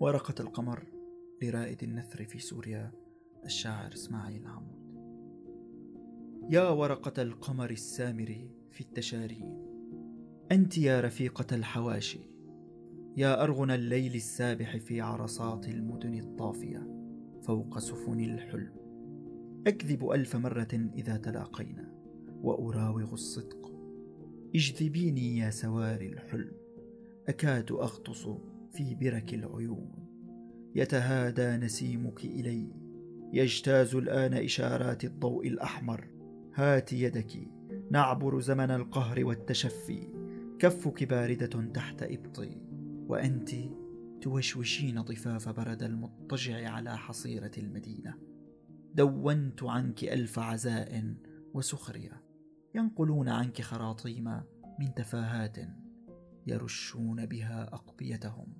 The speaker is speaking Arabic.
ورقة القمر لرائد النثر في سوريا الشاعر إسماعيل عمود. يا ورقة القمر السامر في التشارين أنت يا رفيقة الحواشي يا أرغن الليل السابح في عرصات المدن الطافية فوق سفن الحلم. أكذب ألف مرة إذا تلاقينا وأراوغ الصدق. اجذبيني يا سواري الحلم أكاد أغطس في برك العيون. يتهادى نسيمك إلي. يجتاز الآن إشارات الضوء الأحمر. هات يدك. نعبر زمن القهر والتشفي. كفك باردة تحت إبطي وأنت توشوشين ضفاف برد المضطجع على حصيرة المدينة. دونت عنك ألف عزاء وسخرية. ينقلون عنك خراطيم من تفاهات يرشون بها أقبيتهم.